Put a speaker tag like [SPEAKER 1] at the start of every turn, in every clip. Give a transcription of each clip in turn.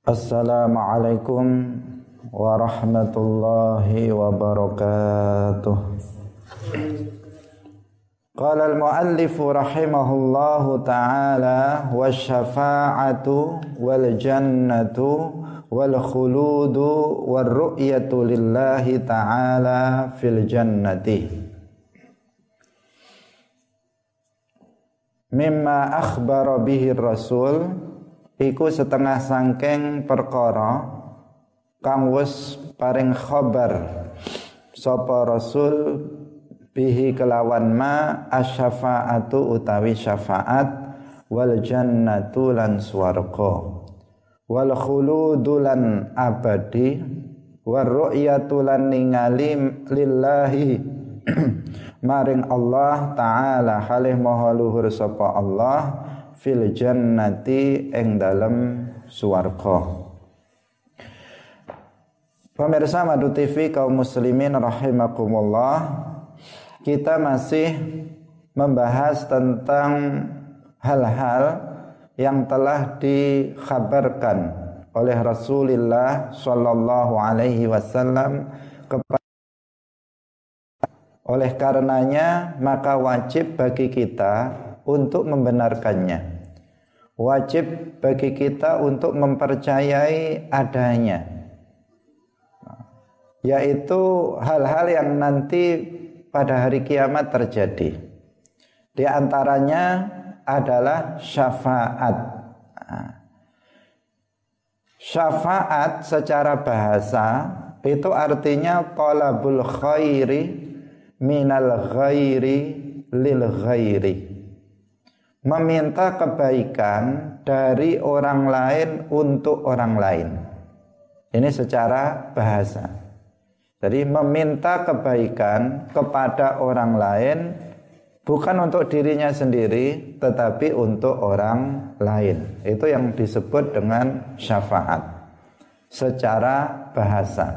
[SPEAKER 1] Assalamualaikum warahmatullahi wabarakatuh. Qala al-muallif rahimahullahu ta'ala wasyafa'atu wal jannatu wal khuludu wal ru'yatu lillahi ta'ala fil jannati. Mimma akhbara bihi rasul iku setengah sangking perkara kang wis paring khabar. Sapa rasul bihi kelawan ma asyafaatu utawi syafaat wal jannatu lan swarga. Wal khuludu lan abadi war ru'yatu lan ningali lillahi. Maring Allah taala halih maha luhur sapa Allah fil jannati ing dalem swarga. Pemirsa Madu TV kaum muslimin rahimakumullah Kita masih membahas tentang hal-hal yang telah dikhabarkan oleh Rasulullah Shallallahu Alaihi Wasallam kepada oleh karenanya maka wajib bagi kita untuk membenarkannya. Wajib bagi kita untuk mempercayai adanya. Yaitu hal-hal yang nanti pada hari kiamat terjadi. Di antaranya adalah syafaat. Syafaat secara bahasa itu artinya talabul khairi minal ghairi lil ghairi meminta kebaikan dari orang lain untuk orang lain. Ini secara bahasa. Jadi meminta kebaikan kepada orang lain bukan untuk dirinya sendiri tetapi untuk orang lain. Itu yang disebut dengan syafaat secara bahasa.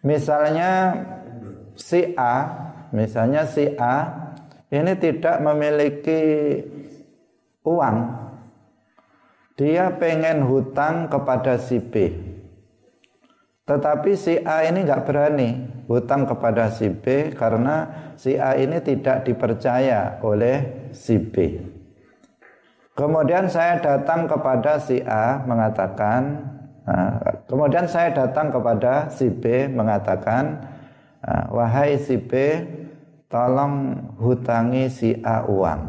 [SPEAKER 1] Misalnya si A, misalnya si A ini tidak memiliki uang. Dia pengen hutang kepada si B. Tetapi si A ini nggak berani hutang kepada si B karena si A ini tidak dipercaya oleh si B. Kemudian saya datang kepada si A mengatakan, nah, kemudian saya datang kepada si B mengatakan, nah, wahai si B, tolong hutangi si A uang.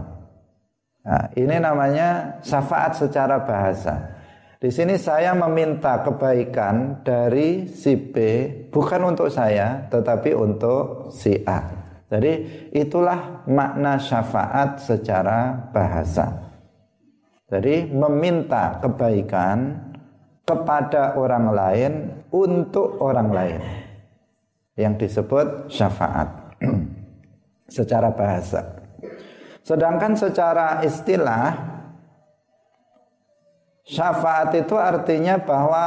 [SPEAKER 1] Nah, ini namanya syafaat secara bahasa. Di sini saya meminta kebaikan dari si B bukan untuk saya tetapi untuk si A. Jadi itulah makna syafaat secara bahasa. Jadi meminta kebaikan kepada orang lain untuk orang lain yang disebut syafaat. secara bahasa. Sedangkan secara istilah syafaat itu artinya bahwa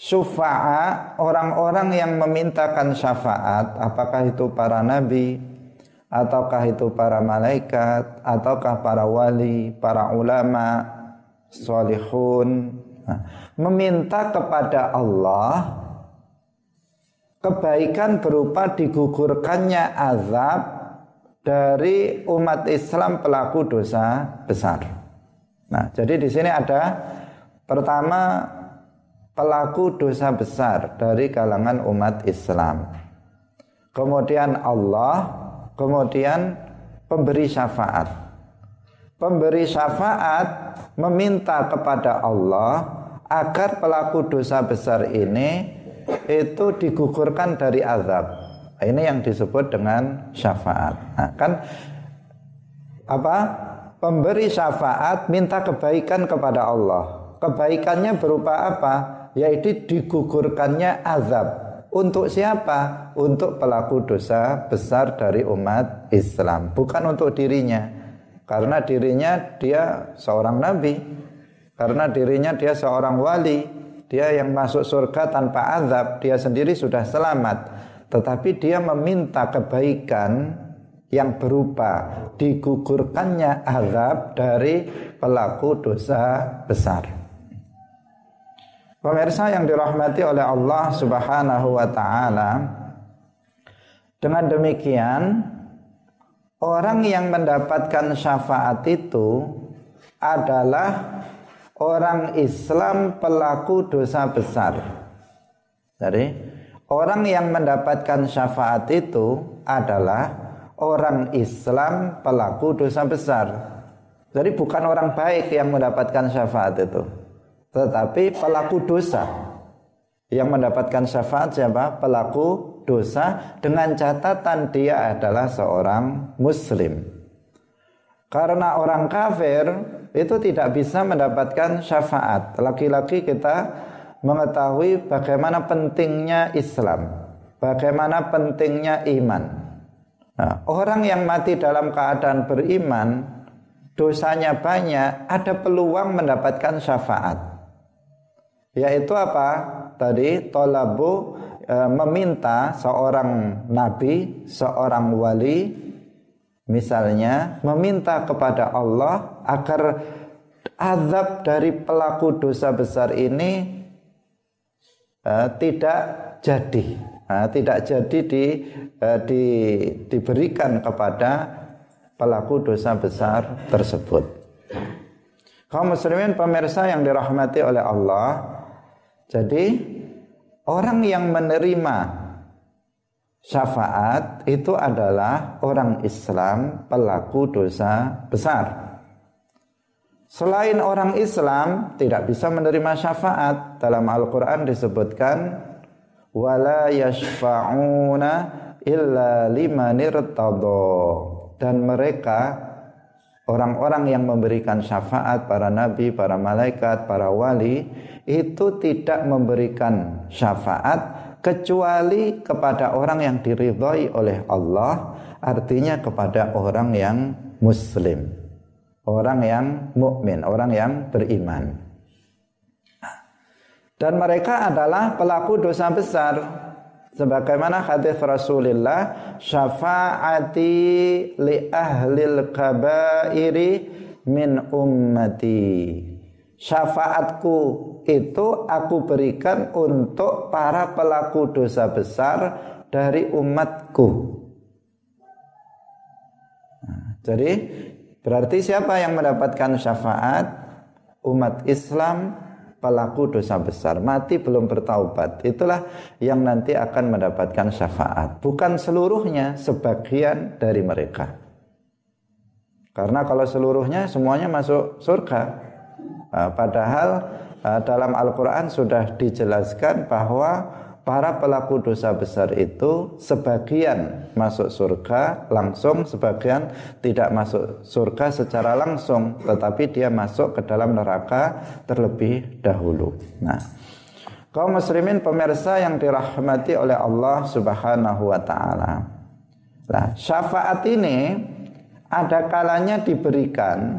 [SPEAKER 1] syufa'a orang-orang yang memintakan syafaat apakah itu para nabi ataukah itu para malaikat ataukah para wali, para ulama, solihun nah, meminta kepada Allah kebaikan berupa digugurkannya azab dari umat Islam pelaku dosa besar. Nah, jadi di sini ada pertama pelaku dosa besar dari kalangan umat Islam. Kemudian Allah, kemudian pemberi syafaat. Pemberi syafaat meminta kepada Allah agar pelaku dosa besar ini itu digugurkan dari azab. Ini yang disebut dengan syafaat. Nah, kan apa? Pemberi syafaat minta kebaikan kepada Allah. Kebaikannya berupa apa? Yaitu digugurkannya azab. Untuk siapa? Untuk pelaku dosa besar dari umat Islam, bukan untuk dirinya. Karena dirinya dia seorang nabi, karena dirinya dia seorang wali, dia yang masuk surga tanpa azab, dia sendiri sudah selamat. Tetapi dia meminta kebaikan yang berupa digugurkannya azab dari pelaku dosa besar. Pemirsa yang dirahmati oleh Allah Subhanahu wa taala, dengan demikian orang yang mendapatkan syafaat itu adalah orang Islam pelaku dosa besar. Jadi orang yang mendapatkan syafaat itu adalah orang Islam pelaku dosa besar. Jadi bukan orang baik yang mendapatkan syafaat itu tetapi pelaku dosa yang mendapatkan syafaat siapa? Pelaku dosa dengan catatan dia adalah seorang muslim. Karena orang kafir itu tidak bisa mendapatkan syafaat. Laki-laki kita mengetahui bagaimana pentingnya Islam, bagaimana pentingnya iman. Nah, orang yang mati dalam keadaan beriman, dosanya banyak, ada peluang mendapatkan syafaat yaitu apa? Tadi tolabu e, meminta seorang nabi, seorang wali misalnya meminta kepada Allah agar azab dari pelaku dosa besar ini e, tidak jadi, e, tidak jadi di, e, di diberikan kepada pelaku dosa besar tersebut. Kaum muslimin pemirsa yang dirahmati oleh Allah, jadi orang yang menerima syafaat itu adalah orang Islam pelaku dosa besar. Selain orang Islam tidak bisa menerima syafaat. Dalam Al-Qur'an disebutkan wala yashfa'una illa limanir dan mereka orang-orang yang memberikan syafaat para nabi, para malaikat, para wali itu tidak memberikan syafaat kecuali kepada orang yang diridhoi oleh Allah, artinya kepada orang yang muslim, orang yang mukmin, orang yang beriman. Dan mereka adalah pelaku dosa besar. Sebagaimana hadis Rasulullah syafaati li ahlil kabairi min ummati. Syafaatku itu aku berikan untuk para pelaku dosa besar dari umatku. Nah, jadi berarti siapa yang mendapatkan syafaat umat Islam pelaku dosa besar, mati belum bertaubat. Itulah yang nanti akan mendapatkan syafaat. Bukan seluruhnya, sebagian dari mereka. Karena kalau seluruhnya semuanya masuk surga. Nah, padahal ah, dalam Al-Quran sudah dijelaskan bahwa para pelaku dosa besar itu sebagian masuk surga langsung, sebagian tidak masuk surga secara langsung, tetapi dia masuk ke dalam neraka terlebih dahulu. Nah, kaum muslimin pemirsa yang dirahmati oleh Allah Subhanahu wa taala. Nah, syafaat ini ada kalanya diberikan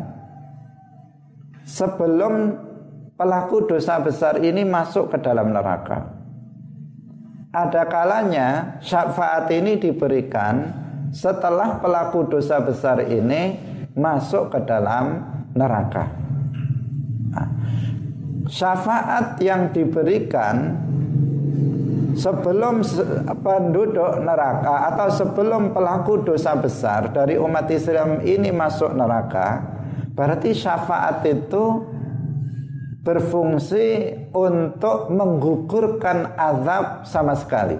[SPEAKER 1] sebelum pelaku dosa besar ini masuk ke dalam neraka ada kalanya syafaat ini diberikan setelah pelaku dosa besar ini masuk ke dalam neraka. Nah, syafaat yang diberikan sebelum penduduk neraka atau sebelum pelaku dosa besar dari umat Islam ini masuk neraka, berarti syafaat itu berfungsi untuk menggugurkan azab sama sekali.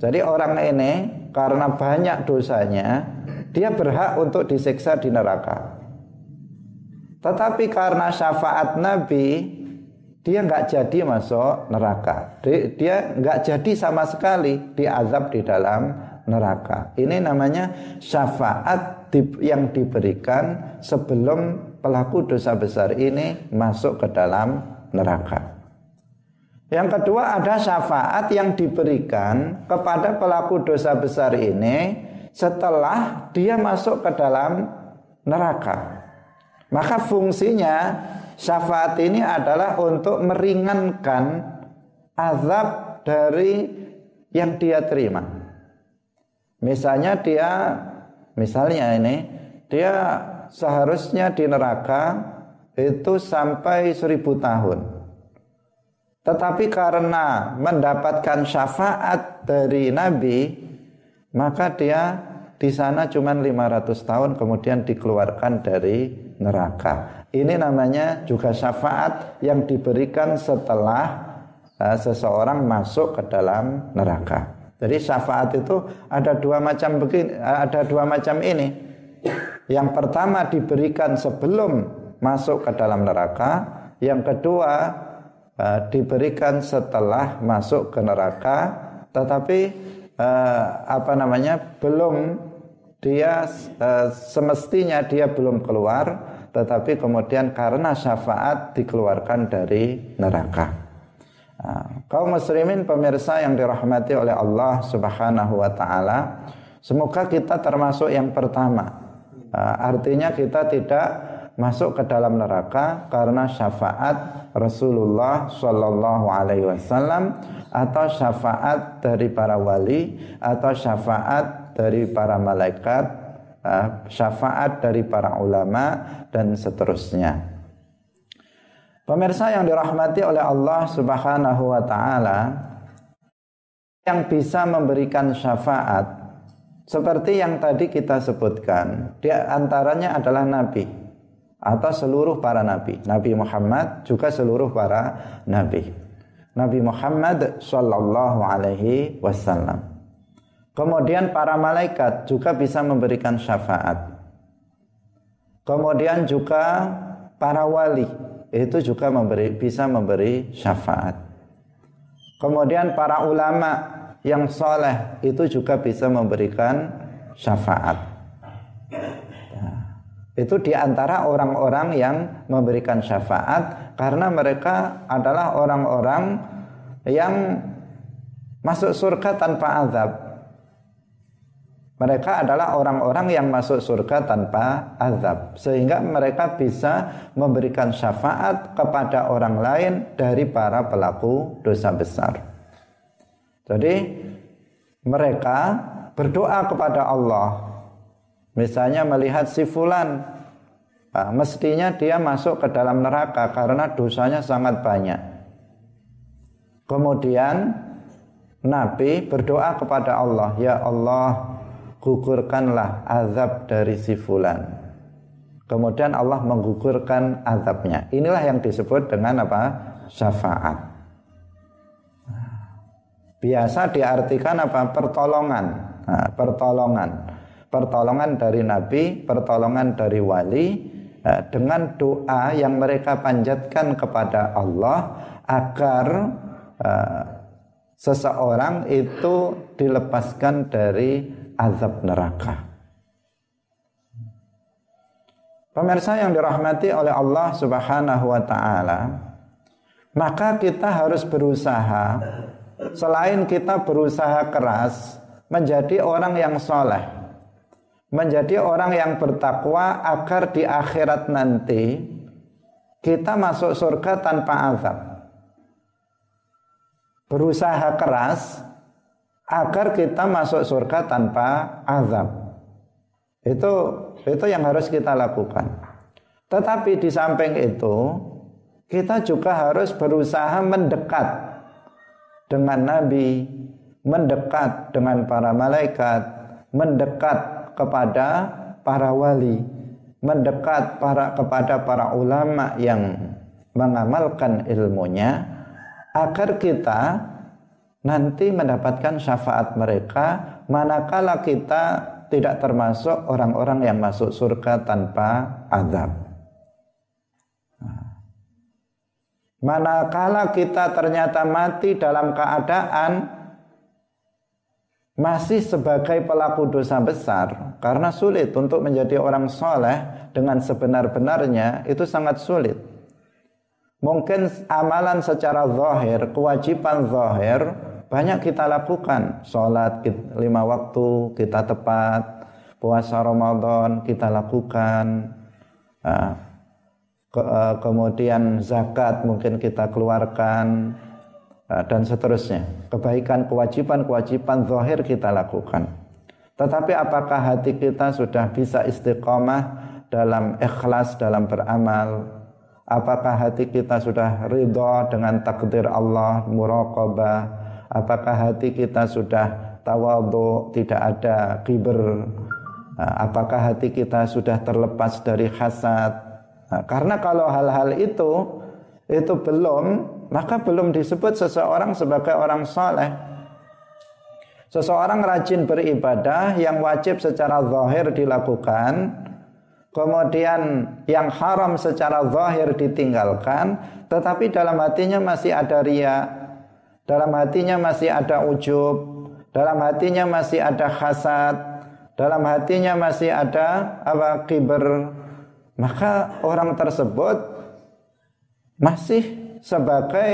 [SPEAKER 1] Jadi orang ini karena banyak dosanya, dia berhak untuk disiksa di neraka. Tetapi karena syafaat Nabi, dia nggak jadi masuk neraka. Dia nggak jadi sama sekali diazab di dalam neraka. Ini namanya syafaat yang diberikan sebelum pelaku dosa besar ini masuk ke dalam neraka. Yang kedua ada syafaat yang diberikan kepada pelaku dosa besar ini setelah dia masuk ke dalam neraka. Maka fungsinya syafaat ini adalah untuk meringankan azab dari yang dia terima. Misalnya dia misalnya ini dia seharusnya di neraka itu sampai seribu tahun. Tetapi karena mendapatkan syafaat dari Nabi, maka dia di sana cuma 500 tahun kemudian dikeluarkan dari neraka. Ini namanya juga syafaat yang diberikan setelah uh, seseorang masuk ke dalam neraka. Jadi syafaat itu ada dua macam begini, ada dua macam ini. Yang pertama diberikan sebelum masuk ke dalam neraka, yang kedua uh, diberikan setelah masuk ke neraka, tetapi uh, apa namanya belum dia uh, semestinya dia belum keluar tetapi kemudian karena syafaat dikeluarkan dari neraka. Uh, kaum muslimin pemirsa yang dirahmati oleh Allah Subhanahu wa taala, semoga kita termasuk yang pertama. Uh, artinya kita tidak masuk ke dalam neraka karena syafaat Rasulullah Shallallahu Alaihi Wasallam atau syafaat dari para wali atau syafaat dari para malaikat, eh, syafaat dari para ulama dan seterusnya. Pemirsa yang dirahmati oleh Allah Subhanahu wa taala yang bisa memberikan syafaat seperti yang tadi kita sebutkan, di antaranya adalah nabi atau seluruh para nabi. Nabi Muhammad juga seluruh para nabi. Nabi Muhammad sallallahu alaihi wasallam. Kemudian para malaikat juga bisa memberikan syafaat. Kemudian juga para wali itu juga memberi bisa memberi syafaat. Kemudian para ulama yang soleh itu juga bisa memberikan syafaat. Nah, itu di antara orang-orang yang memberikan syafaat karena mereka adalah orang-orang yang masuk surga tanpa azab. Mereka adalah orang-orang yang masuk surga tanpa azab sehingga mereka bisa memberikan syafaat kepada orang lain dari para pelaku dosa besar. Jadi mereka berdoa kepada Allah. Misalnya melihat si fulan nah, mestinya dia masuk ke dalam neraka karena dosanya sangat banyak. Kemudian Nabi berdoa kepada Allah, "Ya Allah, gugurkanlah azab dari si fulan. Kemudian Allah menggugurkan azabnya. Inilah yang disebut dengan apa? Syafaat. Biasa diartikan apa? Pertolongan. Nah, pertolongan. Pertolongan dari Nabi, pertolongan dari wali nah, dengan doa yang mereka panjatkan kepada Allah agar uh, seseorang itu dilepaskan dari azab neraka. Pemirsa yang dirahmati oleh Allah Subhanahu wa taala, maka kita harus berusaha selain kita berusaha keras menjadi orang yang soleh, menjadi orang yang bertakwa agar di akhirat nanti kita masuk surga tanpa azab. Berusaha keras agar kita masuk surga tanpa azab. Itu itu yang harus kita lakukan. Tetapi di samping itu kita juga harus berusaha mendekat dengan Nabi, mendekat dengan para malaikat, mendekat kepada para wali, mendekat para kepada para ulama yang mengamalkan ilmunya agar kita nanti mendapatkan syafaat mereka manakala kita tidak termasuk orang-orang yang masuk surga tanpa azab. Manakala kita ternyata mati dalam keadaan masih sebagai pelaku dosa besar karena sulit untuk menjadi orang soleh dengan sebenar-benarnya itu sangat sulit. Mungkin amalan secara zahir, kewajiban zahir banyak kita lakukan. Sholat lima waktu kita tepat. Puasa Ramadan kita lakukan. Uh, ke, uh, kemudian zakat mungkin kita keluarkan uh, dan seterusnya kebaikan kewajiban kewajiban zahir kita lakukan tetapi apakah hati kita sudah bisa istiqomah dalam ikhlas dalam beramal Apakah hati kita sudah ridha dengan takdir Allah, muraqabah? Apakah hati kita sudah tawadhu, tidak ada kiber? Apakah hati kita sudah terlepas dari hasad? Nah, karena kalau hal-hal itu itu belum, maka belum disebut seseorang sebagai orang saleh. Seseorang rajin beribadah yang wajib secara zahir dilakukan, kemudian yang haram secara zahir ditinggalkan, tetapi dalam hatinya masih ada ria, dalam hatinya masih ada ujub, dalam hatinya masih ada hasad, dalam hatinya masih ada apa kiber, maka orang tersebut masih sebagai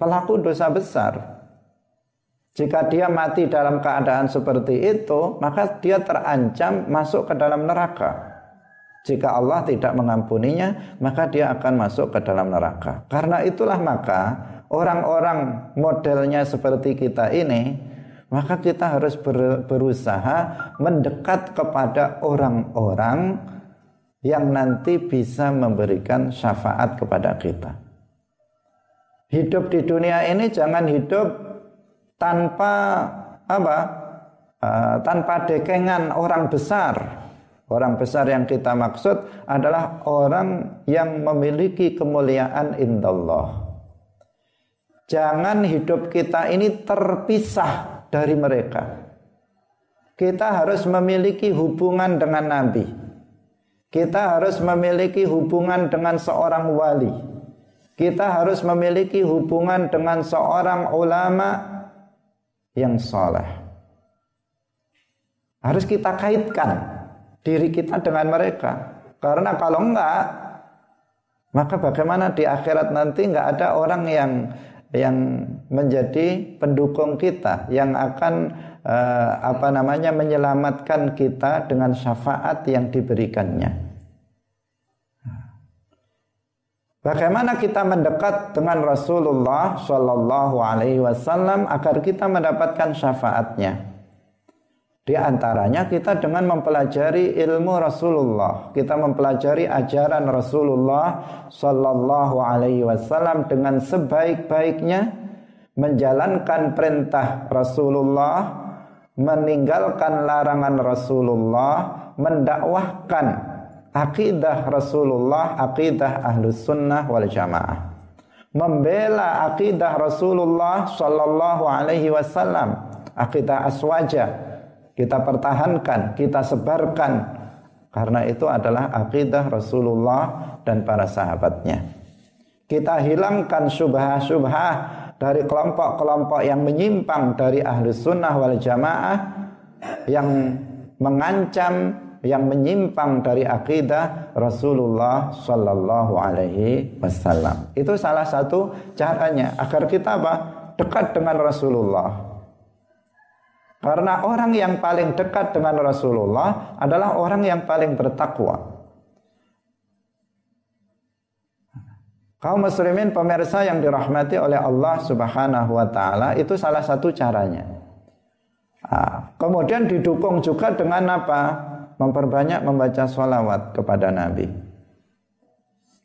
[SPEAKER 1] pelaku dosa besar. Jika dia mati dalam keadaan seperti itu, maka dia terancam masuk ke dalam neraka. Jika Allah tidak mengampuninya, maka dia akan masuk ke dalam neraka. Karena itulah maka orang-orang modelnya seperti kita ini, maka kita harus berusaha mendekat kepada orang-orang yang nanti bisa memberikan syafaat kepada kita. Hidup di dunia ini jangan hidup tanpa apa? Uh, tanpa dekengan orang besar Orang besar yang kita maksud adalah orang yang memiliki kemuliaan indallah. Jangan hidup kita ini terpisah dari mereka. Kita harus memiliki hubungan dengan Nabi. Kita harus memiliki hubungan dengan seorang wali. Kita harus memiliki hubungan dengan seorang ulama yang soleh. Harus kita kaitkan diri kita dengan mereka. Karena kalau enggak, maka bagaimana di akhirat nanti enggak ada orang yang yang menjadi pendukung kita yang akan uh, apa namanya menyelamatkan kita dengan syafaat yang diberikannya. Bagaimana kita mendekat dengan Rasulullah Shallallahu Alaihi Wasallam agar kita mendapatkan syafaatnya? Di antaranya kita dengan mempelajari ilmu Rasulullah, kita mempelajari ajaran Rasulullah sallallahu alaihi wasallam dengan sebaik-baiknya menjalankan perintah Rasulullah, meninggalkan larangan Rasulullah, mendakwahkan akidah Rasulullah, akidah Ahlus Sunnah wal Jamaah. Membela akidah Rasulullah sallallahu alaihi wasallam, akidah aswaja kita pertahankan, kita sebarkan karena itu adalah akidah Rasulullah dan para sahabatnya. Kita hilangkan subhah-subhah dari kelompok-kelompok yang menyimpang dari ahli sunnah wal jamaah yang mengancam yang menyimpang dari akidah Rasulullah Sallallahu Alaihi Wasallam. Itu salah satu caranya agar kita apa? Dekat dengan Rasulullah. Karena orang yang paling dekat dengan Rasulullah adalah orang yang paling bertakwa. Kaum muslimin pemirsa yang dirahmati oleh Allah Subhanahu wa taala itu salah satu caranya. Nah, kemudian didukung juga dengan apa? Memperbanyak membaca sholawat kepada Nabi.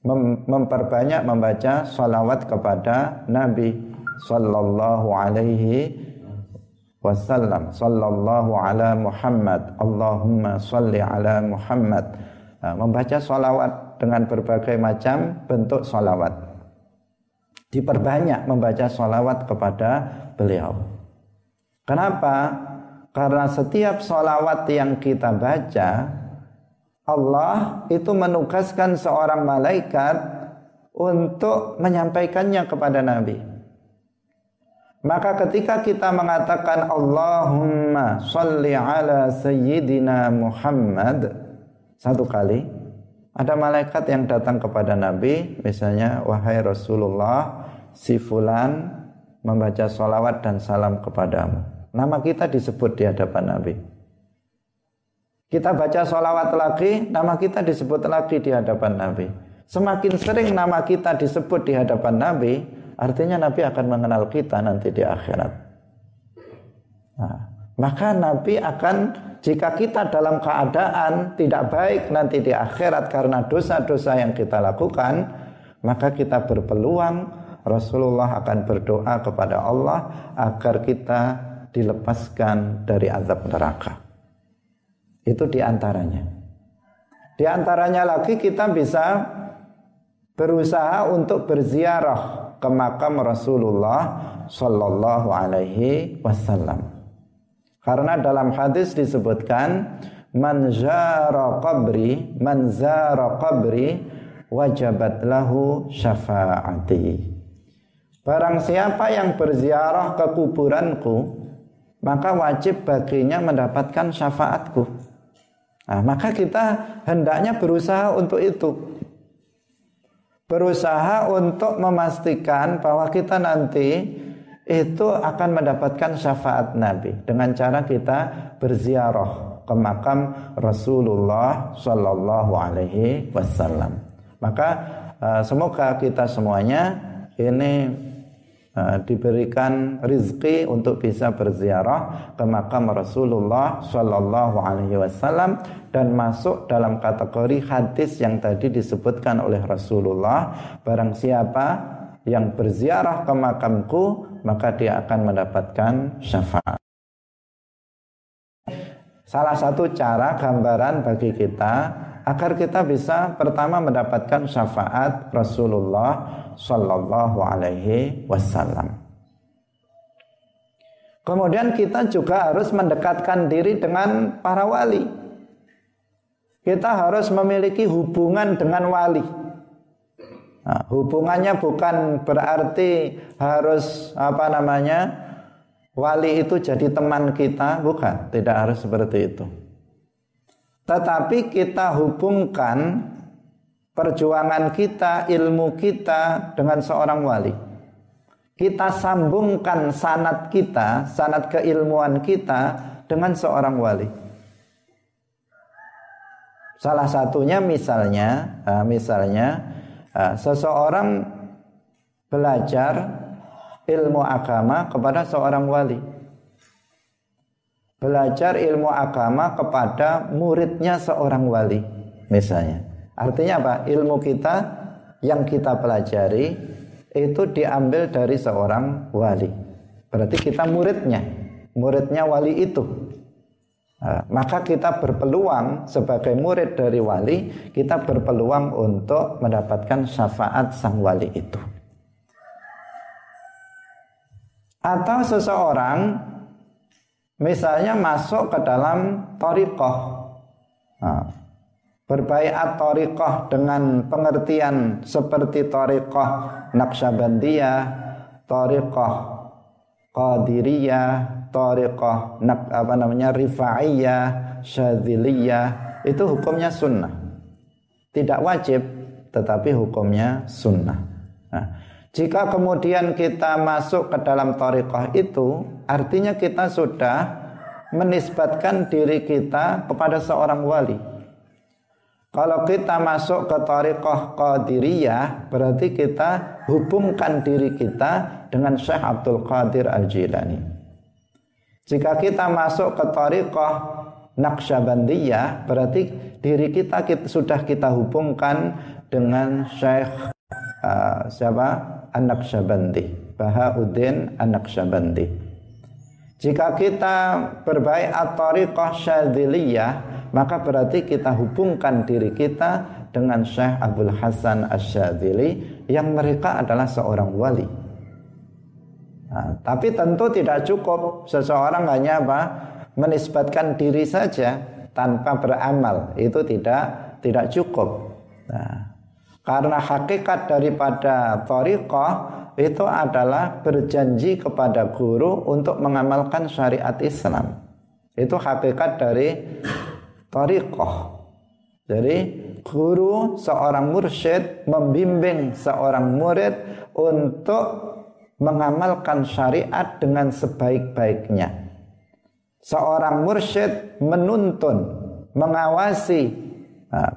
[SPEAKER 1] Mem memperbanyak membaca sholawat kepada Nabi Sallallahu alaihi wasallam. Sallallahu ala Muhammad. Allahumma salli ala Muhammad. Nah, membaca salawat dengan berbagai macam bentuk salawat diperbanyak membaca salawat kepada beliau. Kenapa karena setiap salawat yang kita baca Allah itu menugaskan seorang malaikat untuk menyampaikannya kepada Nabi. Maka ketika kita mengatakan Allahumma salli ala sayyidina Muhammad satu kali ada malaikat yang datang kepada Nabi misalnya wahai Rasulullah si fulan membaca salawat dan salam kepadamu nama kita disebut di hadapan Nabi kita baca salawat lagi nama kita disebut lagi di hadapan Nabi semakin sering nama kita disebut di hadapan Nabi Artinya Nabi akan mengenal kita nanti di akhirat. Nah, maka Nabi akan jika kita dalam keadaan tidak baik nanti di akhirat karena dosa-dosa yang kita lakukan, maka kita berpeluang Rasulullah akan berdoa kepada Allah agar kita dilepaskan dari azab neraka. Itu di antaranya. Di antaranya lagi kita bisa berusaha untuk berziarah ke makam Rasulullah Sallallahu Alaihi Wasallam. Karena dalam hadis disebutkan man zara qabri man zara lahu syafaati. Barang siapa yang berziarah ke kuburanku maka wajib baginya mendapatkan syafaatku. Nah, maka kita hendaknya berusaha untuk itu berusaha untuk memastikan bahwa kita nanti itu akan mendapatkan syafaat Nabi dengan cara kita berziarah ke makam Rasulullah Shallallahu Alaihi Wasallam. Maka uh, semoga kita semuanya ini diberikan rizki untuk bisa berziarah ke makam Rasulullah Shallallahu Alaihi Wasallam dan masuk dalam kategori hadis yang tadi disebutkan oleh Rasulullah. Barang siapa yang berziarah ke makamku maka dia akan mendapatkan syafaat. Salah satu cara gambaran bagi kita agar kita bisa pertama mendapatkan syafaat Rasulullah Sallallahu Alaihi Wasallam. Kemudian kita juga harus mendekatkan diri dengan para wali kita harus memiliki hubungan dengan wali. Nah, hubungannya bukan berarti harus apa namanya wali itu jadi teman kita, bukan, tidak harus seperti itu. Tetapi kita hubungkan perjuangan kita, ilmu kita dengan seorang wali. Kita sambungkan sanat kita, sanat keilmuan kita dengan seorang wali. Salah satunya misalnya, misalnya seseorang belajar ilmu agama kepada seorang wali. Belajar ilmu agama kepada muridnya seorang wali, misalnya. Artinya apa? Ilmu kita yang kita pelajari itu diambil dari seorang wali. Berarti kita muridnya, muridnya wali itu. Eh, maka kita berpeluang sebagai murid dari wali, kita berpeluang untuk mendapatkan syafaat sang wali itu. Atau seseorang misalnya masuk ke dalam torikoh, nah, berbaiat torikoh dengan pengertian seperti torikoh Naqsyabandiyah, torikoh Qadiriyah, nak apa namanya rifaiyah, syadziliyah itu hukumnya sunnah. Tidak wajib tetapi hukumnya sunnah. Nah, jika kemudian kita masuk ke dalam tariqah itu artinya kita sudah menisbatkan diri kita kepada seorang wali. Kalau kita masuk ke tariqah qadiriyah berarti kita hubungkan diri kita dengan Syekh Abdul Qadir Al-Jilani. Jika kita masuk ke tariqah Naqsyabandiyah berarti diri kita, kita sudah kita hubungkan dengan Syekh uh, siapa? An-Naqsyabandi, Bahauddin An-Naqsyabandi. Jika kita berbaikat tariqah Syadziliyah, maka berarti kita hubungkan diri kita dengan Syekh Abdul Hasan Asyadzili yang mereka adalah seorang wali. Nah, tapi tentu tidak cukup seseorang hanya apa? menisbatkan diri saja tanpa beramal itu tidak tidak cukup. Nah, karena hakikat daripada tariqah itu adalah berjanji kepada guru untuk mengamalkan syariat Islam. Itu hakikat dari tariqah. Jadi guru seorang mursyid membimbing seorang murid untuk mengamalkan syariat dengan sebaik-baiknya. Seorang mursyid menuntun, mengawasi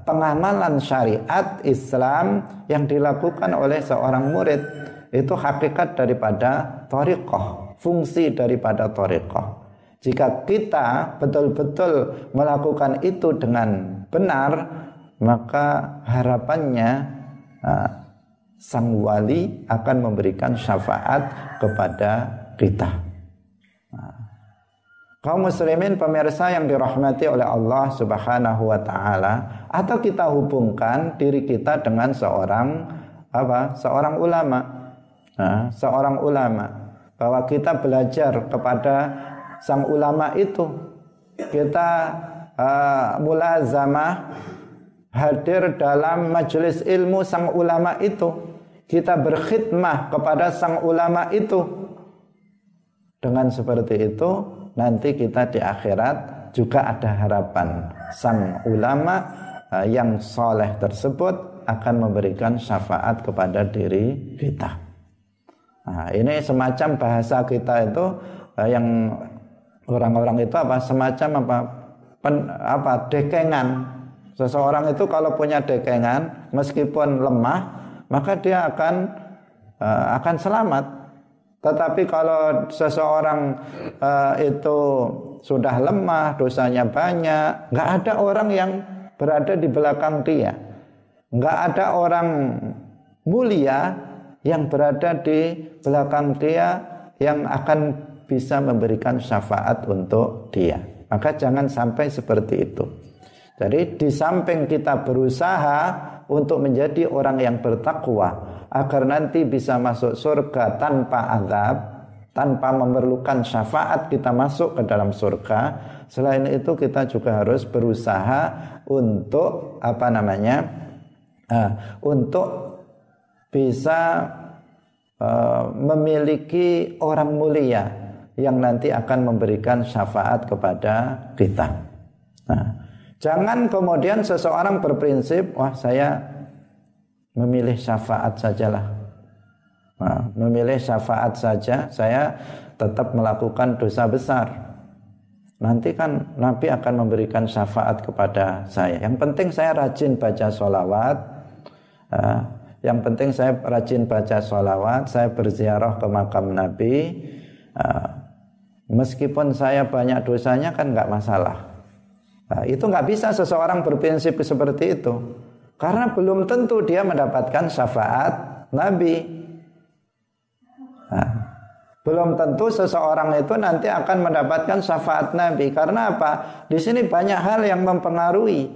[SPEAKER 1] pengamalan syariat Islam yang dilakukan oleh seorang murid. Itu hakikat daripada toriqoh, fungsi daripada toriqoh. Jika kita betul-betul melakukan itu dengan benar, maka harapannya uh, sang wali akan memberikan syafaat kepada kita. Kaum muslimin pemirsa yang dirahmati oleh Allah Subhanahu wa taala atau kita hubungkan diri kita dengan seorang apa? seorang ulama. Nah, seorang ulama bahwa kita belajar kepada sang ulama itu kita uh, mulazamah hadir dalam majelis ilmu sang ulama itu kita berkhidmah kepada sang ulama itu dengan seperti itu nanti kita di akhirat juga ada harapan sang ulama eh, yang soleh tersebut akan memberikan syafaat kepada diri kita. Nah, ini semacam bahasa kita itu eh, yang orang-orang itu apa semacam apa pen, apa dekengan. Seseorang itu kalau punya dekengan meskipun lemah maka dia akan uh, akan selamat. Tetapi kalau seseorang uh, itu sudah lemah, dosanya banyak, nggak ada orang yang berada di belakang dia, nggak ada orang mulia yang berada di belakang dia yang akan bisa memberikan syafaat untuk dia. Maka jangan sampai seperti itu. Jadi di samping kita berusaha untuk menjadi orang yang bertakwa agar nanti bisa masuk surga tanpa azab, tanpa memerlukan syafaat kita masuk ke dalam surga. Selain itu kita juga harus berusaha untuk apa namanya? Uh, untuk bisa uh, memiliki orang mulia yang nanti akan memberikan syafaat kepada kita. Nah, Jangan kemudian seseorang berprinsip, wah saya memilih syafaat sajalah. Nah, memilih syafaat saja, saya tetap melakukan dosa besar. Nanti kan Nabi akan memberikan syafaat kepada saya. Yang penting saya rajin baca sholawat. Nah, yang penting saya rajin baca sholawat, saya berziarah ke makam Nabi. Nah, meskipun saya banyak dosanya kan nggak masalah. Nah, itu nggak bisa seseorang berprinsip seperti itu. Karena belum tentu dia mendapatkan syafaat Nabi. Nah, belum tentu seseorang itu nanti akan mendapatkan syafaat Nabi. Karena apa? Di sini banyak hal yang mempengaruhi.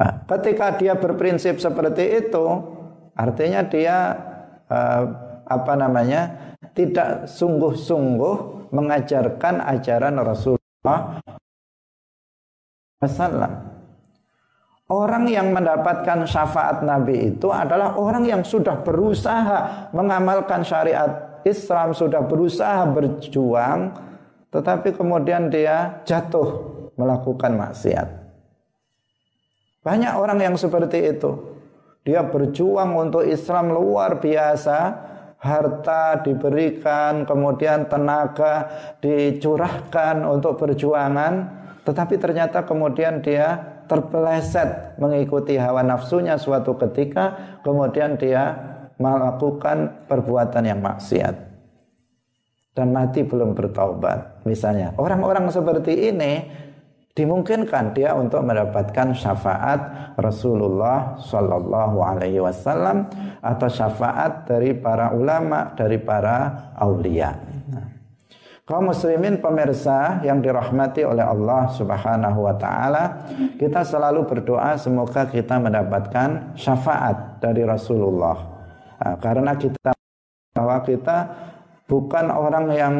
[SPEAKER 1] Nah, ketika dia berprinsip seperti itu, artinya dia eh, apa namanya? tidak sungguh-sungguh mengajarkan ajaran Rasulullah wasallam. Orang yang mendapatkan syafaat Nabi itu adalah orang yang sudah berusaha mengamalkan syariat Islam, sudah berusaha berjuang, tetapi kemudian dia jatuh melakukan maksiat. Banyak orang yang seperti itu. Dia berjuang untuk Islam luar biasa, harta diberikan, kemudian tenaga dicurahkan untuk perjuangan, tetapi ternyata kemudian dia terpeleset mengikuti hawa nafsunya suatu ketika, kemudian dia melakukan perbuatan yang maksiat dan mati belum bertaubat. Misalnya, orang-orang seperti ini dimungkinkan dia untuk mendapatkan syafaat Rasulullah Shallallahu Alaihi Wasallam atau syafaat dari para ulama, dari para aulia. Kaum muslimin pemirsa yang dirahmati oleh Allah Subhanahu wa taala, kita selalu berdoa semoga kita mendapatkan syafaat dari Rasulullah. Nah, karena kita bahwa kita bukan orang yang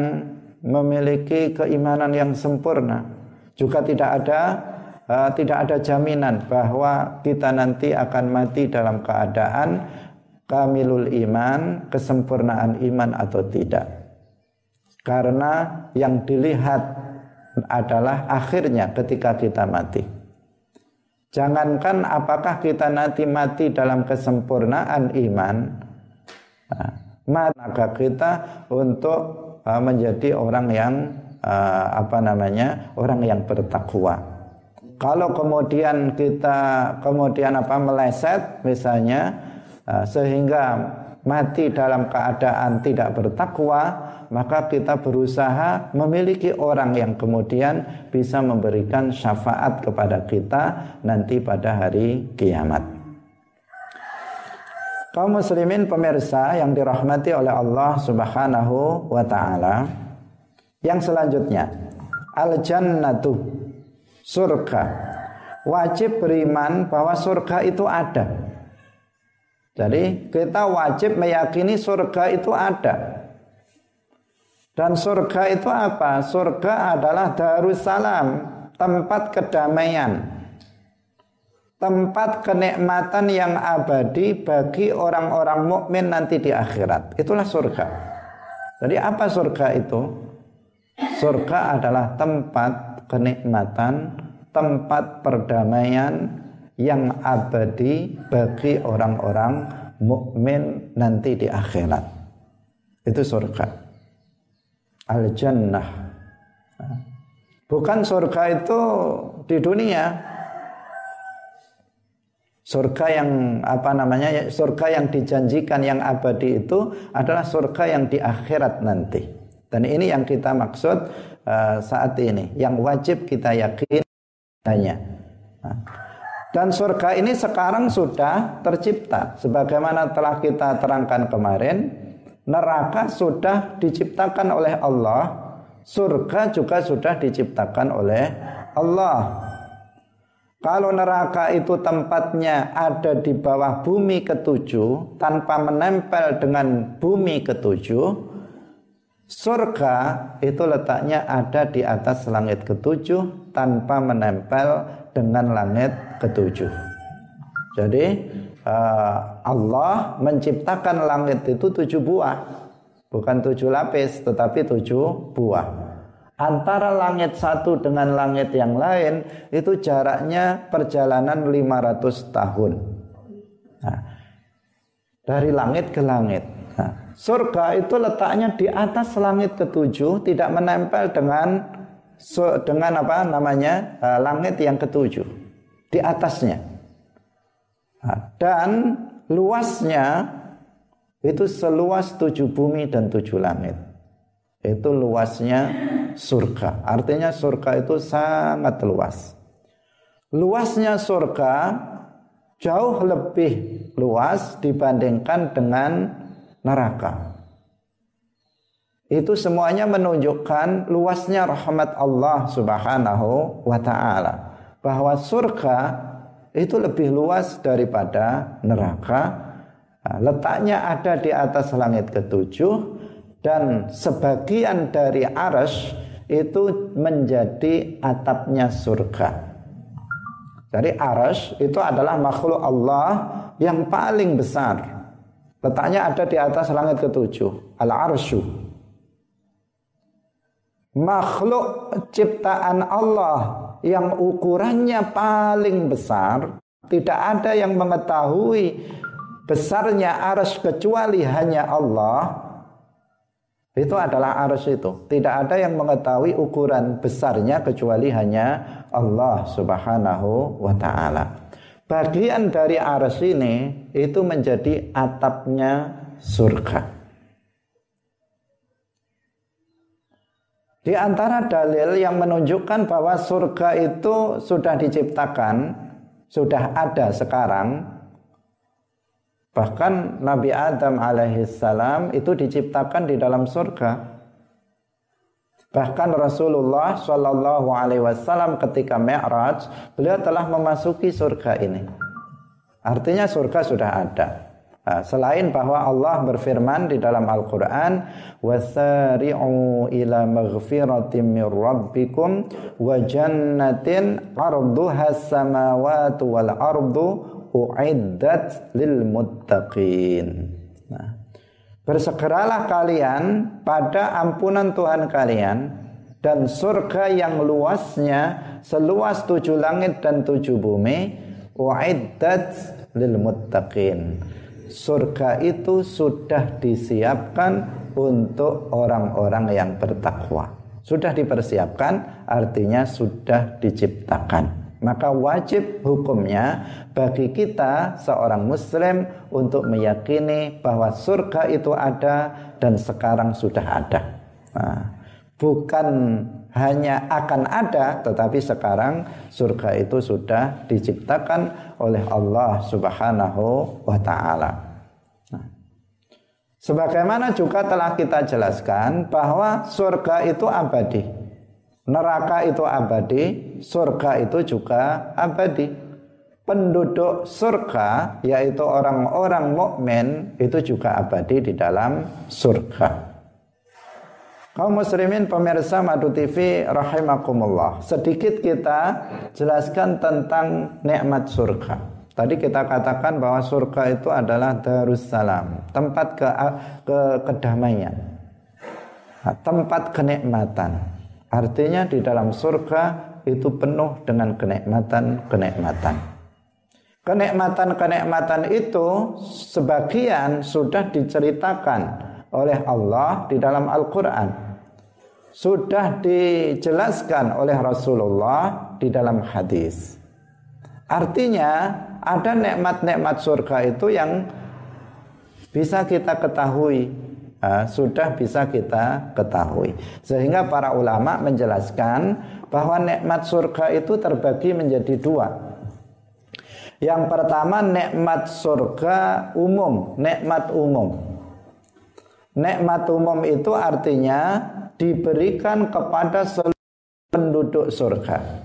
[SPEAKER 1] memiliki keimanan yang sempurna. Juga tidak ada uh, tidak ada jaminan bahwa kita nanti akan mati dalam keadaan kamilul iman, kesempurnaan iman atau tidak. Karena yang dilihat adalah akhirnya ketika kita mati. Jangankan apakah kita nanti mati dalam kesempurnaan iman, nah, maka kita untuk uh, menjadi orang yang uh, apa namanya orang yang bertakwa. Kalau kemudian kita kemudian apa meleset misalnya uh, sehingga mati dalam keadaan tidak bertakwa, maka kita berusaha memiliki orang yang kemudian bisa memberikan syafaat kepada kita nanti pada hari kiamat. Kaum muslimin pemirsa yang dirahmati oleh Allah Subhanahu wa taala. Yang selanjutnya, al-jannatu surga. Wajib beriman bahwa surga itu ada. Jadi kita wajib meyakini surga itu ada. Dan surga itu apa? Surga adalah darussalam, tempat kedamaian tempat kenikmatan yang abadi bagi orang-orang mukmin nanti di akhirat. Itulah surga. Jadi apa surga itu? Surga adalah tempat kenikmatan, tempat perdamaian yang abadi bagi orang-orang mukmin nanti di akhirat. Itu surga. Al-jannah. Bukan surga itu di dunia, Surga yang apa namanya? Surga yang dijanjikan yang abadi itu adalah surga yang di akhirat nanti. Dan ini yang kita maksud uh, saat ini, yang wajib kita yakin hanya. Dan surga ini sekarang sudah tercipta sebagaimana telah kita terangkan kemarin. Neraka sudah diciptakan oleh Allah, surga juga sudah diciptakan oleh Allah. Kalau neraka itu tempatnya ada di bawah bumi ketujuh tanpa menempel dengan bumi ketujuh, surga itu letaknya ada di atas langit ketujuh tanpa menempel dengan langit ketujuh. Jadi eh, Allah menciptakan langit itu tujuh buah, bukan tujuh lapis, tetapi tujuh buah antara langit satu dengan langit yang lain itu jaraknya perjalanan 500 tahun. Nah, dari langit ke langit. Nah, surga itu letaknya di atas langit ketujuh, tidak menempel dengan dengan apa namanya uh, langit yang ketujuh di atasnya. Nah, dan luasnya itu seluas tujuh bumi dan tujuh langit. Itu luasnya surga. Artinya surga itu sangat luas. Luasnya surga jauh lebih luas dibandingkan dengan neraka. Itu semuanya menunjukkan luasnya rahmat Allah Subhanahu wa taala. Bahwa surga itu lebih luas daripada neraka. Nah, letaknya ada di atas langit ketujuh dan sebagian dari aras itu menjadi atapnya surga. Jadi aras itu adalah makhluk Allah yang paling besar. Letaknya ada di atas langit ketujuh, al-arsyu. Makhluk ciptaan Allah yang ukurannya paling besar, tidak ada yang mengetahui besarnya aras kecuali hanya Allah itu adalah arus itu. Tidak ada yang mengetahui ukuran besarnya kecuali hanya Allah Subhanahu wa taala. Bagian dari arus ini itu menjadi atapnya surga. Di antara dalil yang menunjukkan bahwa surga itu sudah diciptakan, sudah ada sekarang, Bahkan Nabi Adam alaihissalam itu diciptakan di dalam surga. Bahkan Rasulullah Shallallahu Alaihi Wasallam ketika Mi'raj beliau telah memasuki surga ini. Artinya surga sudah ada. Nah, selain bahwa Allah berfirman di dalam Al-Quran wasari'u ila maghfiratim min rabbikum wa jannatin arduha samawatu wal ardu uiddat lil muttaqin. Nah, bersegeralah kalian pada ampunan Tuhan kalian dan surga yang luasnya seluas tujuh langit dan tujuh bumi uiddat lil muttaqin. Surga itu sudah disiapkan untuk orang-orang yang bertakwa. Sudah dipersiapkan artinya sudah diciptakan maka wajib hukumnya bagi kita seorang muslim untuk meyakini bahwa surga itu ada dan sekarang sudah ada. Nah, bukan hanya akan ada tetapi sekarang surga itu sudah diciptakan oleh Allah Subhanahu wa taala. Sebagaimana juga telah kita jelaskan bahwa surga itu abadi. Neraka itu abadi, surga itu juga abadi. Penduduk surga yaitu orang-orang mukmin itu juga abadi di dalam surga. Kaum muslimin pemirsa Madu TV rahimakumullah. Sedikit kita jelaskan tentang nikmat surga. Tadi kita katakan bahwa surga itu adalah darussalam, tempat ke, ke kedamaian, nah, tempat kenikmatan. Artinya di dalam surga itu penuh dengan kenikmatan-kenikmatan. Kenikmatan-kenikmatan itu sebagian sudah diceritakan oleh Allah di dalam Al-Quran. Sudah dijelaskan oleh Rasulullah di dalam hadis. Artinya ada nikmat-nikmat surga itu yang bisa kita ketahui sudah bisa kita ketahui sehingga para ulama menjelaskan bahwa nikmat surga itu terbagi menjadi dua yang pertama nikmat surga umum nikmat umum nikmat umum itu artinya diberikan kepada seluruh penduduk surga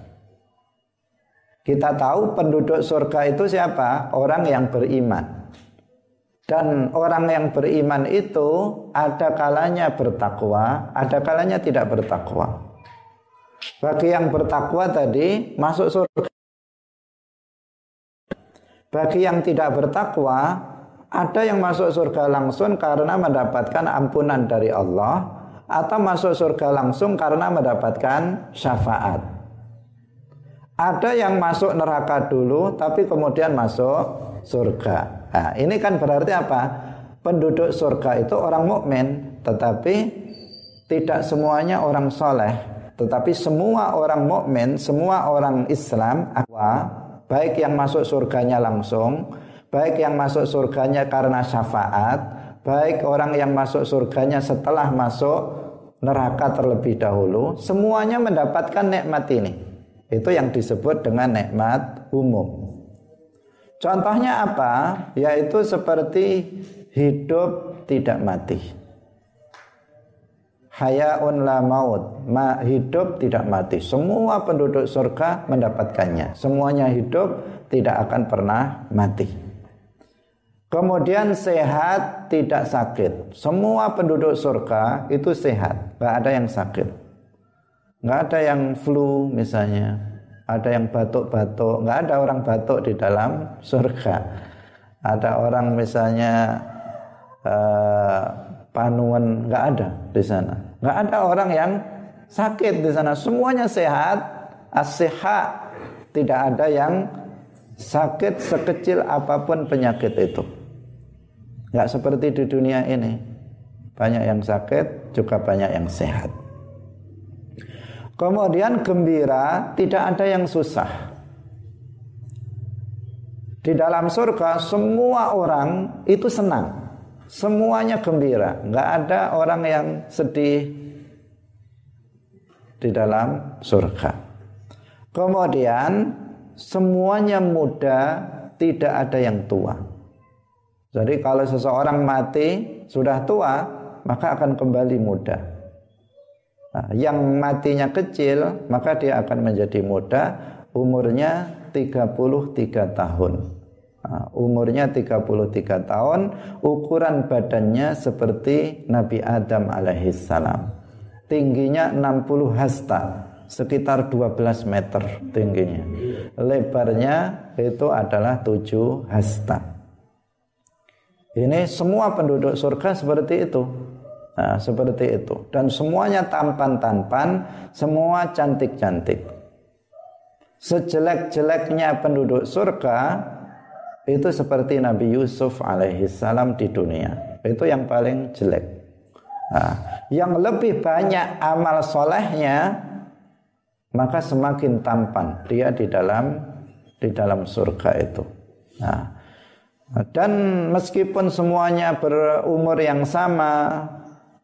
[SPEAKER 1] kita tahu penduduk surga itu siapa? Orang yang beriman. Dan orang yang beriman itu ada kalanya bertakwa, ada kalanya tidak bertakwa. Bagi yang bertakwa tadi masuk surga. Bagi yang tidak bertakwa, ada yang masuk surga langsung karena mendapatkan ampunan dari Allah atau masuk surga langsung karena mendapatkan syafaat. Ada yang masuk neraka dulu tapi kemudian masuk surga. Nah, ini kan berarti apa? Penduduk surga itu orang mukmin, tetapi tidak semuanya orang soleh, tetapi semua orang mukmin, semua orang Islam? Baik yang masuk surganya langsung, baik yang masuk surganya karena syafaat, baik orang yang masuk surganya setelah masuk neraka terlebih dahulu, semuanya mendapatkan nikmat ini. Itu yang disebut dengan nikmat umum. Contohnya apa? Yaitu seperti hidup tidak mati. Hayaun la maut, Ma, hidup tidak mati. Semua penduduk surga mendapatkannya. Semuanya hidup tidak akan pernah mati. Kemudian sehat tidak sakit. Semua penduduk surga itu sehat, nggak ada yang sakit. Nggak ada yang flu misalnya. Ada yang batuk-batuk. Nggak ada orang batuk di dalam surga. Ada orang misalnya uh, panuan. Nggak ada di sana. Nggak ada orang yang sakit di sana. Semuanya sehat. Asehat tidak ada yang sakit sekecil apa pun penyakit itu nggak seperti di dunia ini banyak yang sakit juga banyak yang sehat Kemudian gembira, tidak ada yang susah. Di dalam surga semua orang itu senang. Semuanya gembira, nggak ada orang yang sedih di dalam surga. Kemudian semuanya muda, tidak ada yang tua. Jadi kalau seseorang mati sudah tua, maka akan kembali muda. Nah, yang matinya kecil maka dia akan menjadi muda umurnya 33 tahun. Nah, umurnya 33 tahun, ukuran badannya seperti Nabi Adam alaihissalam. Tingginya 60 hasta, sekitar 12 meter tingginya. Lebarnya itu adalah 7 hasta. Ini semua penduduk surga seperti itu. Nah, seperti itu. Dan semuanya tampan-tampan, semua cantik-cantik. Sejelek-jeleknya penduduk surga itu seperti Nabi Yusuf alaihissalam di dunia. Itu yang paling jelek. Nah, yang lebih banyak amal solehnya maka semakin tampan dia di dalam di dalam surga itu. Nah, dan meskipun semuanya berumur yang sama,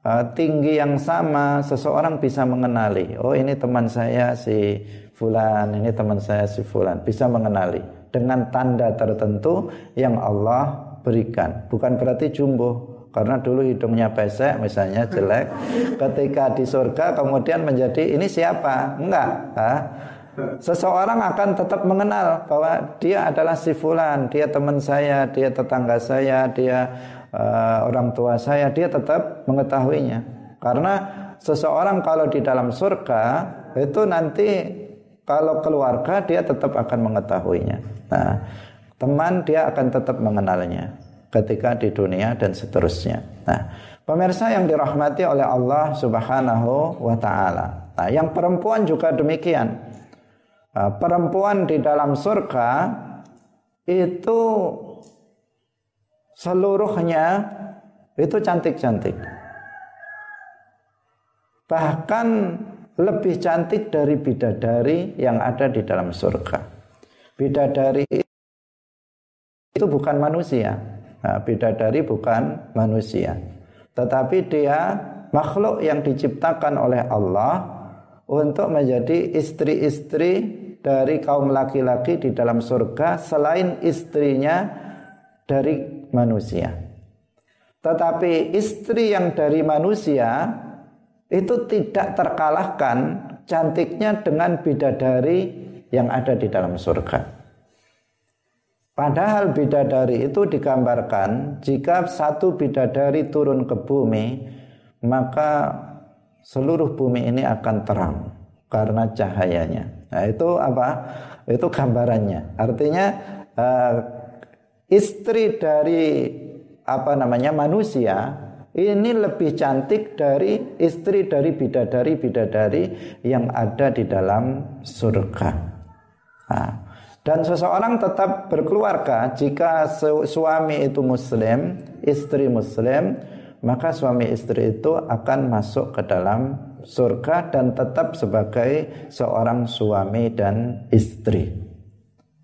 [SPEAKER 1] uh, tinggi yang sama seseorang bisa mengenali oh ini teman saya si fulan ini teman saya si fulan bisa mengenali dengan tanda tertentu yang Allah berikan. Bukan berarti jumbo karena dulu hidungnya pesek misalnya jelek. Ketika di surga kemudian menjadi ini siapa? Enggak ha? Seseorang akan tetap mengenal bahwa dia adalah si fulan dia teman saya dia tetangga saya dia uh, orang tua saya dia tetap mengetahuinya karena seseorang kalau di dalam surga itu nanti kalau keluarga dia tetap akan mengetahuinya nah teman dia akan tetap mengenalnya ketika di dunia dan seterusnya. Nah, pemirsa yang dirahmati oleh Allah Subhanahu wa taala. Nah, yang perempuan juga demikian. Nah, perempuan di dalam surga itu seluruhnya itu cantik-cantik. Bahkan lebih cantik dari bidadari yang ada di dalam surga. Bidadari itu bukan manusia. Nah, bidadari bukan manusia. Tetapi dia makhluk yang diciptakan oleh Allah untuk menjadi istri-istri dari kaum laki-laki di dalam surga selain istrinya dari manusia. Tetapi istri yang dari manusia itu tidak terkalahkan cantiknya dengan bidadari yang ada di dalam surga. Padahal bidadari itu digambarkan jika satu bidadari turun ke bumi maka seluruh bumi ini akan terang karena cahayanya. Nah, itu apa? Itu gambarannya. Artinya uh, istri dari apa namanya manusia ini lebih cantik dari istri dari bidadari-bidadari yang ada di dalam surga. Nah, dan seseorang tetap berkeluarga jika suami itu muslim, istri muslim, maka suami istri itu akan masuk ke dalam surga dan tetap sebagai seorang suami dan istri.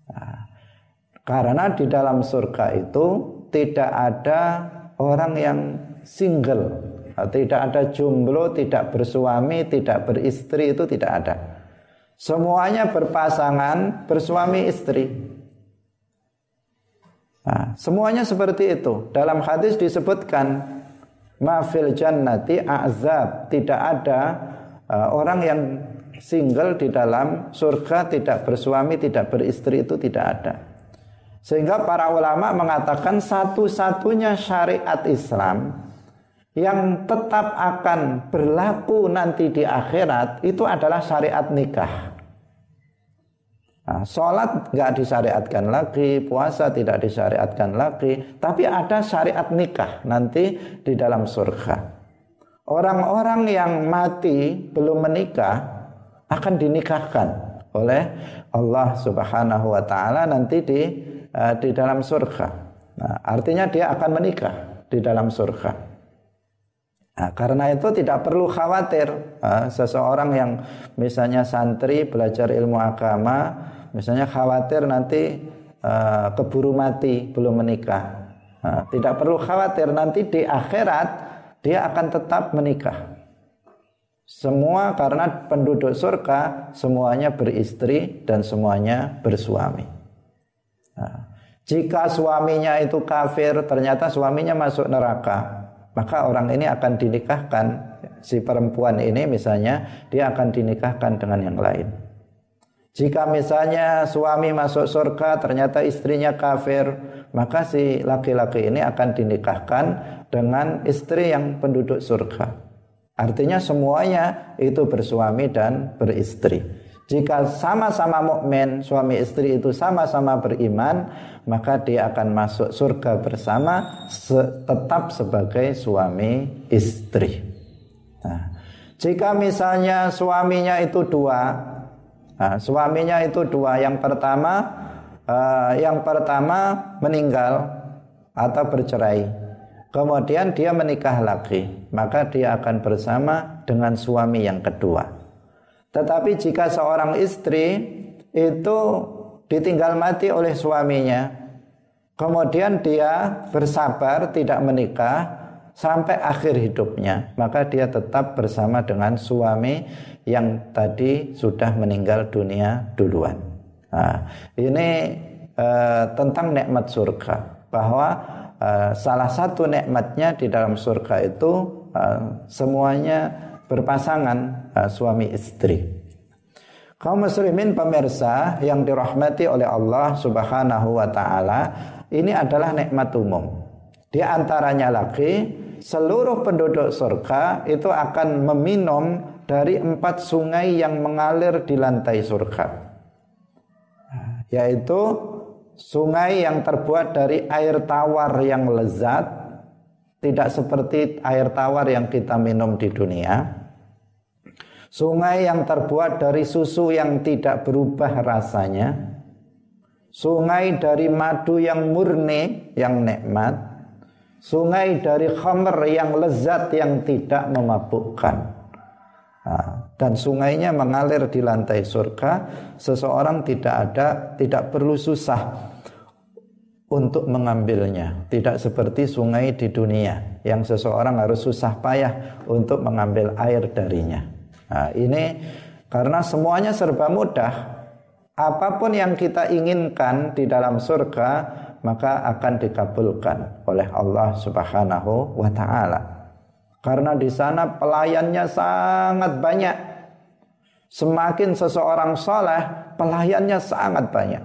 [SPEAKER 1] Nah, karena di dalam surga itu tidak ada orang yang single, tidak ada jomblo, tidak bersuami, tidak beristri itu tidak ada. Semuanya berpasangan, bersuami istri. Nah, semuanya seperti itu. Dalam hadis disebutkan mafil jannati azab. Tidak ada uh, orang yang single di dalam surga tidak bersuami, tidak beristri itu tidak ada. Sehingga para ulama mengatakan satu-satunya syariat Islam yang tetap akan berlaku nanti di akhirat itu adalah syariat nikah. Nah, sholat nggak disyariatkan lagi, puasa tidak disyariatkan lagi, tapi ada syariat nikah nanti di dalam surga. Orang-orang yang mati belum menikah akan dinikahkan oleh Allah Subhanahu wa taala nanti di uh, di dalam surga. Nah, artinya dia akan menikah di dalam surga. Nah, karena itu tidak perlu khawatir nah, seseorang yang misalnya santri belajar ilmu agama, misalnya khawatir nanti uh, keburu mati belum menikah. Nah, tidak perlu khawatir nanti di akhirat dia akan tetap menikah. Semua karena penduduk surga semuanya beristri dan semuanya bersuami. Nah, jika suaminya itu kafir, ternyata suaminya masuk neraka maka orang ini akan dinikahkan si perempuan ini misalnya dia akan dinikahkan dengan yang lain. Jika misalnya suami masuk surga ternyata istrinya kafir, maka si laki-laki ini akan dinikahkan dengan istri yang penduduk surga. Artinya semuanya itu bersuami dan beristri. Jika sama-sama mukmin, suami istri itu sama-sama beriman, maka dia akan masuk surga bersama se tetap sebagai suami istri. Nah, jika misalnya suaminya itu dua, nah, suaminya itu dua, yang pertama, uh, yang pertama meninggal atau bercerai, kemudian dia menikah lagi, maka dia akan bersama dengan suami yang kedua. Tetapi jika seorang istri itu ditinggal mati oleh suaminya, kemudian dia bersabar tidak menikah sampai akhir hidupnya, maka dia tetap bersama dengan suami yang tadi sudah meninggal dunia duluan. Nah, ini uh, tentang nikmat surga bahwa uh, salah satu nikmatnya di dalam surga itu uh, semuanya berpasangan uh, suami istri. Kaum muslimin pemirsa yang dirahmati oleh Allah Subhanahu wa taala, ini adalah nikmat umum. Di antaranya lagi seluruh penduduk surga itu akan meminum dari empat sungai yang mengalir di lantai surga. Yaitu sungai yang terbuat dari air tawar yang lezat, tidak seperti air tawar yang kita minum di dunia Sungai yang terbuat dari susu yang tidak berubah rasanya. Sungai dari madu yang murni, yang nikmat. Sungai dari khamr yang lezat yang tidak memabukkan. Nah, dan sungainya mengalir di lantai surga. Seseorang tidak ada, tidak perlu susah untuk mengambilnya. Tidak seperti sungai di dunia yang seseorang harus susah payah untuk mengambil air darinya. Nah, ini karena semuanya serba mudah. Apa pun yang kita inginkan di dalam surga maka akan dikabulkan oleh Allah Subhanahu wa taala. Karena di sana pelayannya sangat banyak. Semakin seseorang soleh, pelayannya sangat banyak.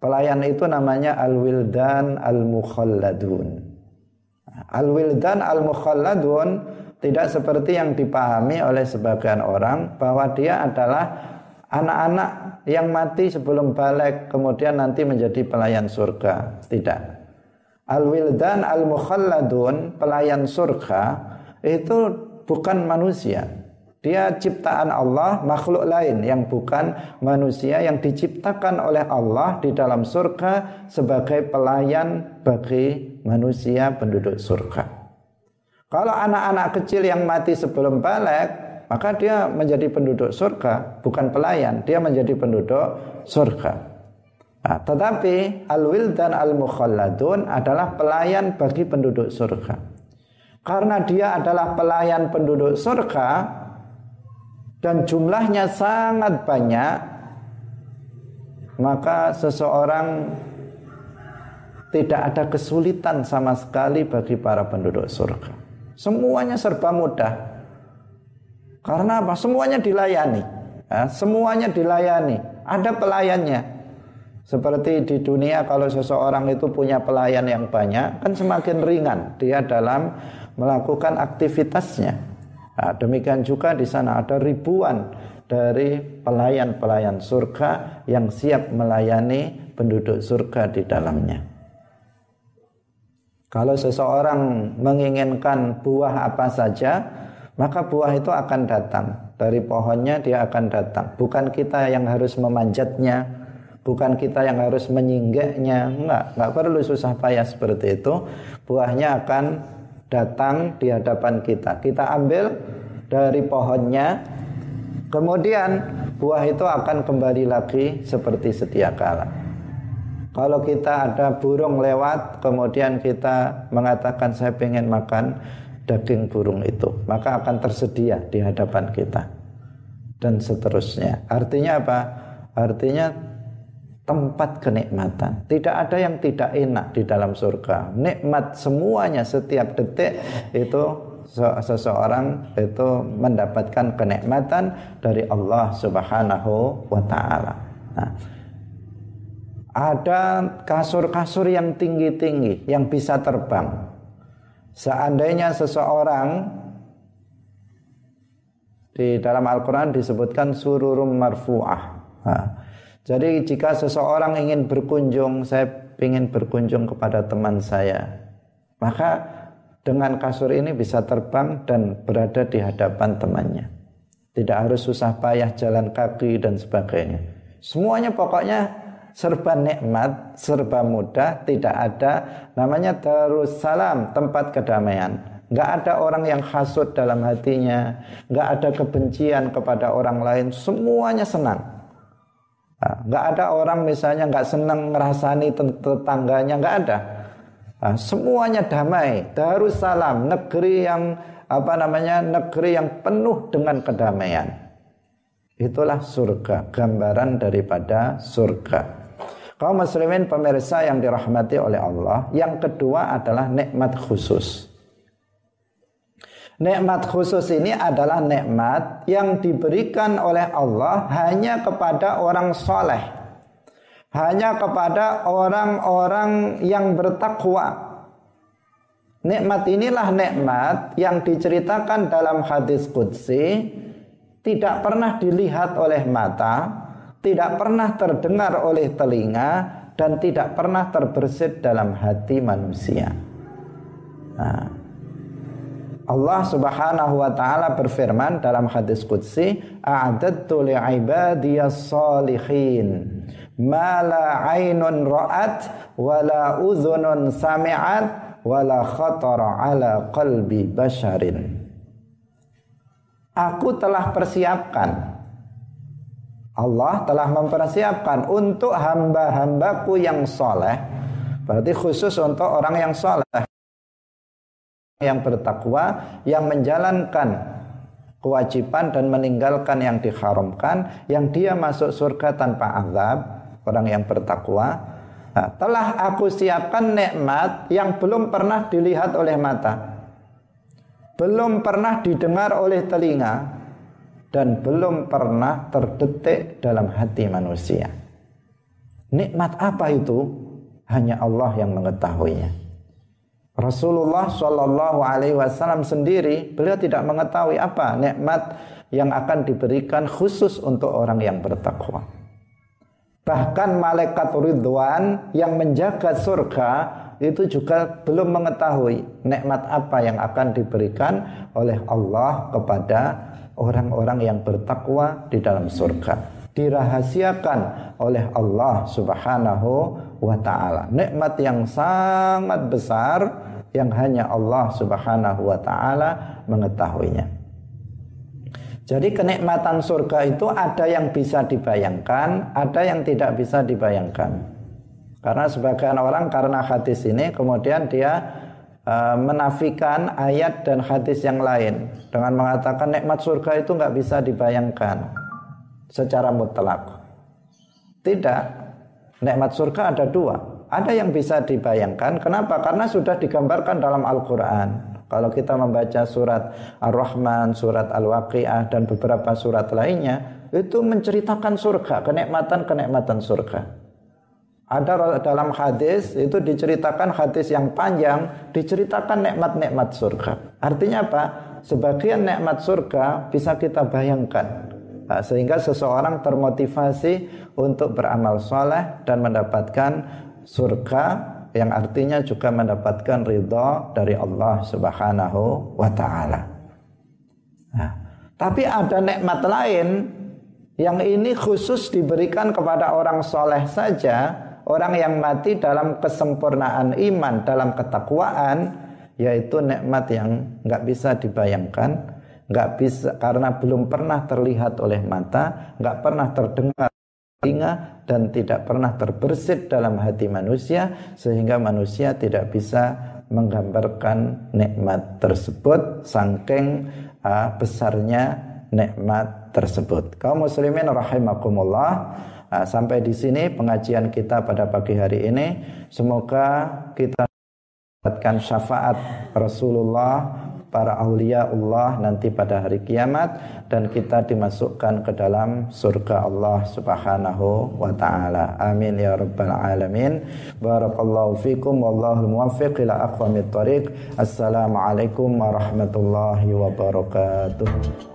[SPEAKER 1] Pelayan itu namanya al-wildan al-mukhalladun. Al-wildan al-mukhalladun tidak seperti yang dipahami oleh sebagian orang bahwa dia adalah anak-anak yang mati sebelum balik kemudian nanti menjadi pelayan surga. Tidak. Al-wildan al-mukhalladun, pelayan surga itu bukan manusia. Dia ciptaan Allah, makhluk lain yang bukan manusia yang diciptakan oleh Allah di dalam surga sebagai pelayan bagi manusia penduduk surga. Kalau anak-anak kecil yang mati sebelum balik, maka dia menjadi penduduk surga, bukan pelayan, dia menjadi penduduk surga. Nah, tetapi al-wildan al-mukhalladun adalah pelayan bagi penduduk surga. Karena dia adalah pelayan penduduk surga dan jumlahnya sangat banyak, maka seseorang tidak ada kesulitan sama sekali bagi para penduduk surga. Semuanya serba mudah. Karena apa? Semuanya dilayani. Ya, semuanya dilayani. Ada pelayannya. Seperti di dunia kalau seseorang itu punya pelayan yang banyak, kan semakin ringan dia dalam melakukan aktivitasnya. Nah, demikian juga di sana ada ribuan dari pelayan-pelayan surga yang siap melayani penduduk surga di dalamnya. Kalau seseorang menginginkan buah apa saja, maka buah itu akan datang. Dari pohonnya dia akan datang. Bukan kita yang harus memanjatnya, bukan kita yang harus menyinggaknya. Enggak, enggak perlu susah payah seperti itu. Buahnya akan datang di hadapan kita. Kita ambil dari pohonnya, kemudian buah itu akan kembali lagi seperti sedia kala. Kalau kita ada burung lewat, kemudian kita mengatakan saya ingin makan daging burung itu, maka akan tersedia di hadapan kita. Dan seterusnya. Artinya apa? Artinya tempat kenikmatan. Tidak ada yang tidak enak di dalam surga. Nikmat semuanya setiap detik itu seseorang itu mendapatkan kenikmatan dari Allah Subhanahu wa taala. Nah, ada kasur-kasur yang tinggi-tinggi yang bisa terbang. Seandainya seseorang di dalam Al-Quran disebutkan sururum marfu'ah. Nah, jadi jika seseorang ingin berkunjung, saya ingin berkunjung kepada teman saya, maka dengan kasur ini bisa terbang dan berada di hadapan temannya. Tidak harus susah payah jalan kaki dan sebagainya. Semuanya pokoknya serba nikmat, serba mudah, tidak ada namanya terus salam, tempat kedamaian. Enggak ada orang yang hasut dalam hatinya, enggak ada kebencian kepada orang lain, semuanya senang. Enggak nah, ada orang misalnya enggak senang ngerasani tetangganya, enggak ada. Nah, semuanya damai, Darussalam, negeri yang apa namanya? negeri yang penuh dengan kedamaian. Itulah surga, gambaran daripada surga. Kaum muslimin pemirsa yang dirahmati oleh Allah, yang kedua adalah nikmat khusus. Nikmat khusus ini adalah nikmat yang diberikan oleh Allah hanya kepada orang soleh. Hanya kepada orang-orang yang bertakwa. Nikmat inilah nikmat yang diceritakan dalam hadis Qudsi tidak pernah dilihat oleh mata, tidak pernah terdengar oleh telinga dan tidak pernah terbersit dalam hati manusia. Nah, Allah Subhanahu wa taala berfirman dalam hadis qudsi, "A'dadtu li'ibadiyas salihin ma la 'ainun ra'at wa la udhunun sami'at wa la khatara 'ala qalbi basharin." Aku telah persiapkan Allah telah mempersiapkan untuk hamba-hambaku yang soleh. Berarti khusus untuk orang yang soleh. Yang bertakwa yang menjalankan kewajiban dan meninggalkan yang diharamkan yang dia masuk surga tanpa azab orang yang bertakwa. Nah, telah aku siapkan nikmat yang belum pernah dilihat oleh mata. Belum pernah didengar oleh telinga dan belum pernah terdetik dalam hati manusia. Nikmat apa itu? Hanya Allah yang mengetahuinya. Rasulullah Shallallahu Alaihi Wasallam sendiri beliau tidak mengetahui apa nikmat yang akan diberikan khusus untuk orang yang bertakwa. Bahkan malaikat Ridwan yang menjaga surga itu juga belum mengetahui nikmat apa yang akan diberikan oleh Allah kepada orang-orang yang bertakwa di dalam surga dirahasiakan oleh Allah Subhanahu wa taala. Nikmat yang sangat besar yang hanya Allah Subhanahu wa taala mengetahuinya. Jadi kenikmatan surga itu ada yang bisa dibayangkan, ada yang tidak bisa dibayangkan. Karena sebagian orang karena hadis ini kemudian dia menafikan ayat dan hadis yang lain dengan mengatakan nikmat surga itu nggak bisa dibayangkan secara mutlak. Tidak, nikmat surga ada dua. Ada yang bisa dibayangkan. Kenapa? Karena sudah digambarkan dalam Al-Quran. Kalau kita membaca surat Ar-Rahman, surat Al-Waqi'ah, dan beberapa surat lainnya, itu menceritakan surga, kenikmatan-kenikmatan surga. Ada dalam hadis itu diceritakan hadis yang panjang diceritakan nikmat-nikmat surga. Artinya apa? Sebagian nikmat surga bisa kita bayangkan. Nah, sehingga seseorang termotivasi untuk beramal soleh dan mendapatkan surga yang artinya juga mendapatkan ridho dari Allah Subhanahu wa taala. Nah, tapi ada nikmat lain yang ini khusus diberikan kepada orang soleh saja orang yang mati dalam kesempurnaan iman, dalam ketakwaan, yaitu nikmat yang nggak bisa dibayangkan, nggak bisa karena belum pernah terlihat oleh mata, nggak pernah terdengar telinga dan tidak pernah terbersit dalam hati manusia sehingga manusia tidak bisa menggambarkan nikmat tersebut saking uh, besarnya nikmat tersebut. Kaum muslimin rahimakumullah Nah, sampai di sini pengajian kita pada pagi hari ini. Semoga kita mendapatkan syafaat Rasulullah para aulia Allah nanti pada hari kiamat dan kita dimasukkan ke dalam surga Allah Subhanahu wa taala. Amin ya rabbal alamin. Barakallahu fikum wallahu muwaffiq ila aqwamit thoriq. Assalamualaikum warahmatullahi wabarakatuh.